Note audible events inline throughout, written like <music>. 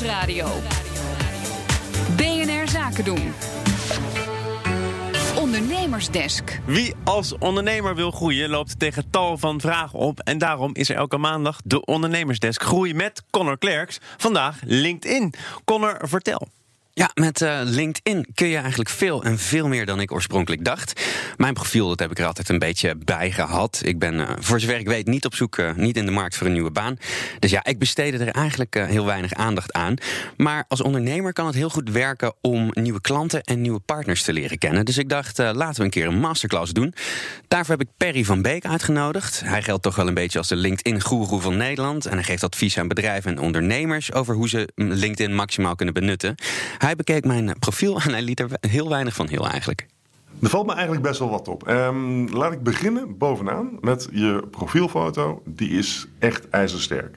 Nieuwsradio. BNR Zaken doen. Ondernemersdesk. Wie als ondernemer wil groeien, loopt tegen tal van vragen op. En daarom is er elke maandag de Ondernemersdesk Groei met Connor Klerks. Vandaag LinkedIn. Connor, vertel. Ja, met uh, LinkedIn kun je eigenlijk veel en veel meer dan ik oorspronkelijk dacht. Mijn profiel, dat heb ik er altijd een beetje bij gehad. Ik ben, uh, voor zover ik weet, niet op zoek, uh, niet in de markt voor een nieuwe baan. Dus ja, ik besteedde er eigenlijk heel weinig aandacht aan. Maar als ondernemer kan het heel goed werken om nieuwe klanten en nieuwe partners te leren kennen. Dus ik dacht, laten we een keer een masterclass doen. Daarvoor heb ik Perry van Beek uitgenodigd. Hij geldt toch wel een beetje als de LinkedIn-goeroe van Nederland. En hij geeft advies aan bedrijven en ondernemers over hoe ze LinkedIn maximaal kunnen benutten. Hij bekeek mijn profiel <laughs> en hij liet er heel weinig van heel eigenlijk. Er valt me eigenlijk best wel wat op. Um, laat ik beginnen bovenaan met je profielfoto. Die is echt ijzersterk.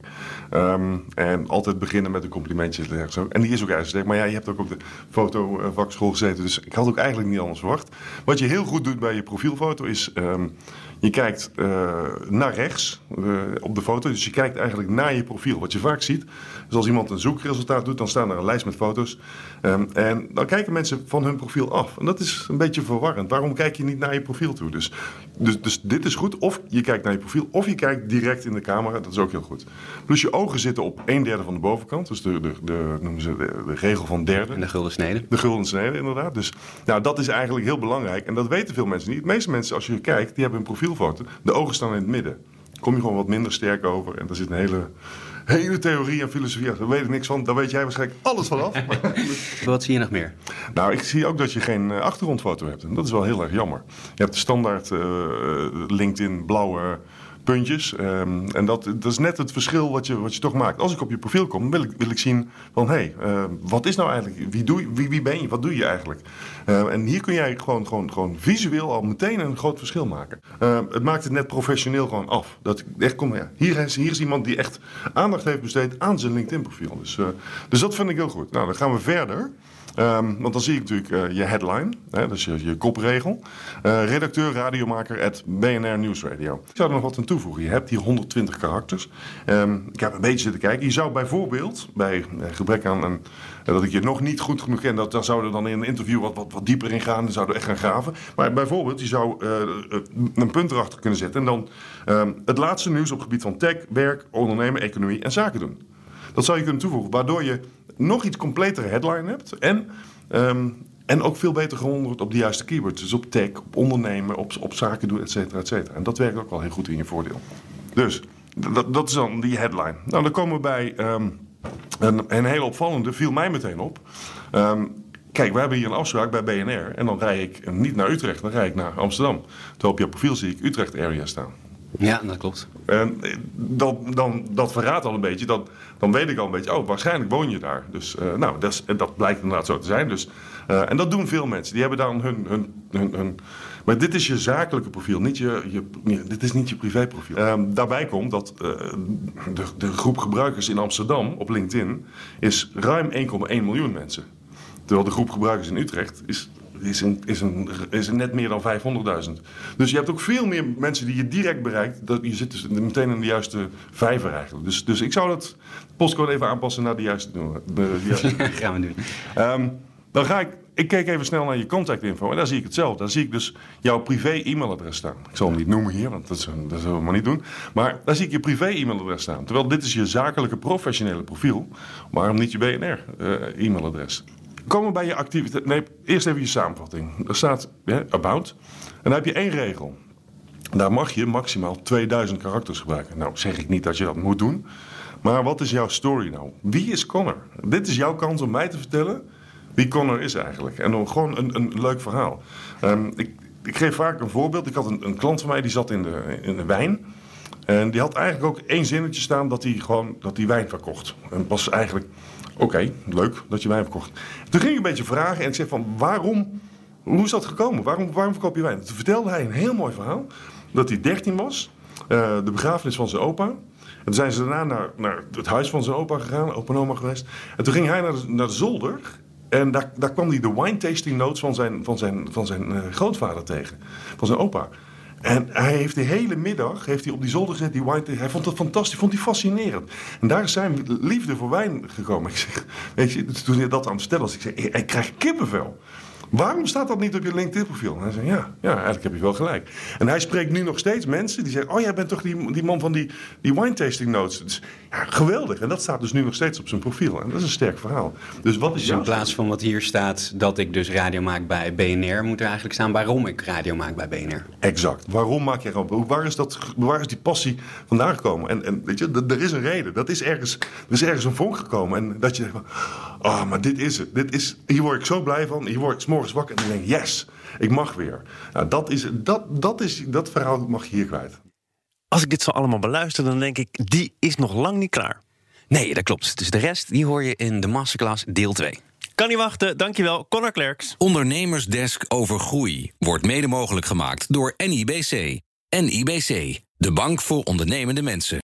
Um, en altijd beginnen met een complimentje. En die is ook ijzersterk. Maar ja, je hebt ook op de fotovakschool gezeten. Dus ik had ook eigenlijk niet anders verwacht. Wat je heel goed doet bij je profielfoto is... Um, je kijkt uh, naar rechts uh, op de foto. Dus je kijkt eigenlijk naar je profiel. Wat je vaak ziet, is als iemand een zoekresultaat doet, dan staan er een lijst met foto's. Um, en dan kijken mensen van hun profiel af. En dat is een beetje verwarrend. Waarom kijk je niet naar je profiel toe? Dus, dus, dus dit is goed. Of je kijkt naar je profiel, of je kijkt direct in de camera. Dat is ook heel goed. Plus je ogen zitten op een derde van de bovenkant. Dus de, de, de, noemen ze de, de regel van derde. En de gulden snede. De gulden snede, inderdaad. Dus nou, dat is eigenlijk heel belangrijk. En dat weten veel mensen niet. De meeste mensen, als je kijkt, die hebben een profiel de ogen staan in het midden. Kom je gewoon wat minder sterk over. En daar zit een hele, hele theorie en filosofie Daar weet ik niks van. Daar weet jij waarschijnlijk alles van af. <laughs> wat zie je nog meer? Nou, ik zie ook dat je geen achtergrondfoto hebt. En dat is wel heel erg jammer. Je hebt de standaard uh, LinkedIn blauwe puntjes. Um, en dat, dat is net het verschil wat je, wat je toch maakt. Als ik op je profiel kom, wil ik, wil ik zien van... hé, hey, uh, wat is nou eigenlijk... Wie, doe, wie, wie ben je? Wat doe je eigenlijk? Uh, en hier kun jij gewoon, gewoon, gewoon visueel al meteen een groot verschil maken. Het maakt het net professioneel gewoon af. Dat ik echt kom, hier, is, hier is iemand die echt aandacht heeft besteed aan zijn LinkedIn-profiel. Dus, dus dat vind ik heel goed. Nou, dan gaan we verder. Want dan zie ik natuurlijk uh, je headline, hè, dus je, je kopregel. Uh, redacteur, radiomaker, at BNR Nieuwsradio. Ik zou er nog wat aan toevoegen. Je hebt hier 120 karakters. Um, ik heb een beetje zitten kijken. Je zou bijvoorbeeld, bij uh, gebrek aan dat ik je nog niet goed genoeg ken, dat, daar zouden dan in een interview wat, wat, wat dieper in gaan. Dan zouden echt gaan graven. Maar bijvoorbeeld, je zou een punt erachter kunnen zetten. En dan um, het laatste nieuws op gebied van tech, werk, ondernemen, economie en zaken doen. Dat zou je kunnen toevoegen, waardoor je nog iets completere headline hebt. En, um, en ook veel beter gevonden wordt op de juiste keywords. Dus op tech, op ondernemen, op, op zaken doen, et cetera, et cetera. En dat werkt ook wel heel goed in je voordeel. Dus dat, is dan die headline. Nou, dan komen we bij um, een, een hele opvallende, viel mij meteen op. Um, Kijk, we hebben hier een afspraak bij BNR. En dan rij ik niet naar Utrecht, dan rij ik naar Amsterdam. Terwijl op je profiel zie ik Utrecht area staan. Ja, dat klopt. En dat, dan, dat verraadt al een beetje. Dat, dan weet ik al een beetje, oh, waarschijnlijk woon je daar. Dus uh, nou, dat, is, dat blijkt inderdaad zo te zijn. Dus, uh, en dat doen veel mensen. Die hebben dan hun, hun, hun, hun maar dit is je zakelijke profiel, niet je, je, dit is niet je privéprofiel. Uh, daarbij komt dat uh, de, de groep gebruikers in Amsterdam op LinkedIn is ruim 1,1 miljoen mensen. Terwijl de groep gebruikers in Utrecht is is, een, is, een, is een net meer dan 500.000. Dus je hebt ook veel meer mensen die je direct bereikt. Dat, je zit dus meteen in de juiste vijver eigenlijk. Dus, dus ik zou dat postcode even aanpassen naar de juiste. De, de juiste. <laughs> gaan we doen. Um, dan ga ik. Ik keek even snel naar je contactinfo en daar zie ik hetzelfde. Daar zie ik dus jouw privé-e-mailadres staan. Ik zal hem niet noemen hier, want dat, is, dat zullen we maar niet doen. Maar daar zie ik je privé-e-mailadres staan. Terwijl dit is je zakelijke, professionele profiel. Waarom niet je BNR-e-mailadres? Komen bij je activiteit. Nee, eerst even je samenvatting. Er staat about. En dan heb je één regel. Daar mag je maximaal 2000 karakters gebruiken. Nou, zeg ik niet dat je dat moet doen. Maar wat is jouw story nou? Wie is Connor? Dit is jouw kans om mij te vertellen wie Connor is eigenlijk. En dan gewoon een, een leuk verhaal. Um, ik, ik geef vaak een voorbeeld. Ik had een, een klant van mij die zat in de, in de wijn. En die had eigenlijk ook één zinnetje staan dat hij gewoon dat hij wijn verkocht. En was eigenlijk Oké, leuk dat je wijn verkocht. Toen ging ik een beetje vragen en ik zeg van waarom, hoe is dat gekomen? Waarom, waarom verkoop je wijn? Toen vertelde hij een heel mooi verhaal. Dat hij 13 was, uh, de begrafenis van zijn opa. En toen zijn ze daarna naar, naar het huis van zijn opa gegaan, opa en oma geweest. En toen ging hij naar naar de zolder. En daar, daar kwam hij de wine tasting notes van zijn, van zijn, van zijn uh, grootvader tegen, van zijn opa. En hij heeft de hele middag heeft hij op die zolder gezet, die wine. Hij vond dat fantastisch, vond hij fascinerend. En daar is zijn liefde voor wijn gekomen. Ik zeg, weet je, toen hij dat aan het vertellen was, ik zeg, ik krijg kippenvel. Waarom staat dat niet op je LinkedIn-profiel? En hij zei, ja, ja, eigenlijk heb je wel gelijk. En hij spreekt nu nog steeds mensen die zeggen... oh, jij bent toch die, die man van die, die wine tasting notes. Dus, ja, geweldig. En dat staat dus nu nog steeds op zijn profiel. En dat is een sterk verhaal. Dus wat is Dus in plaats van wat hier staat dat ik dus radio maak bij BNR, moet er eigenlijk staan waarom ik radio maak bij BNR. Exact. Waarom maak je ramp? Waar is, dat, waar is die passie vandaan gekomen? En, en weet je, er is een reden. Dat is ergens, er is ergens een vonk gekomen. En dat je ah, maar dit is het. Dit is, hier word ik zo blij van. Hier word ik 's morgens wakker en dan denk ik, yes, ik mag weer. Nou, dat, is, dat, dat, is, dat verhaal mag je hier kwijt. Als ik dit zo allemaal beluister, dan denk ik, die is nog lang niet klaar. Nee, dat klopt. Dus de rest die hoor je in de masterclass deel 2. Kan niet wachten, dankjewel, Connor Klerks. Ondernemersdesk over groei wordt mede mogelijk gemaakt door NIBC. NIBC, de bank voor ondernemende mensen.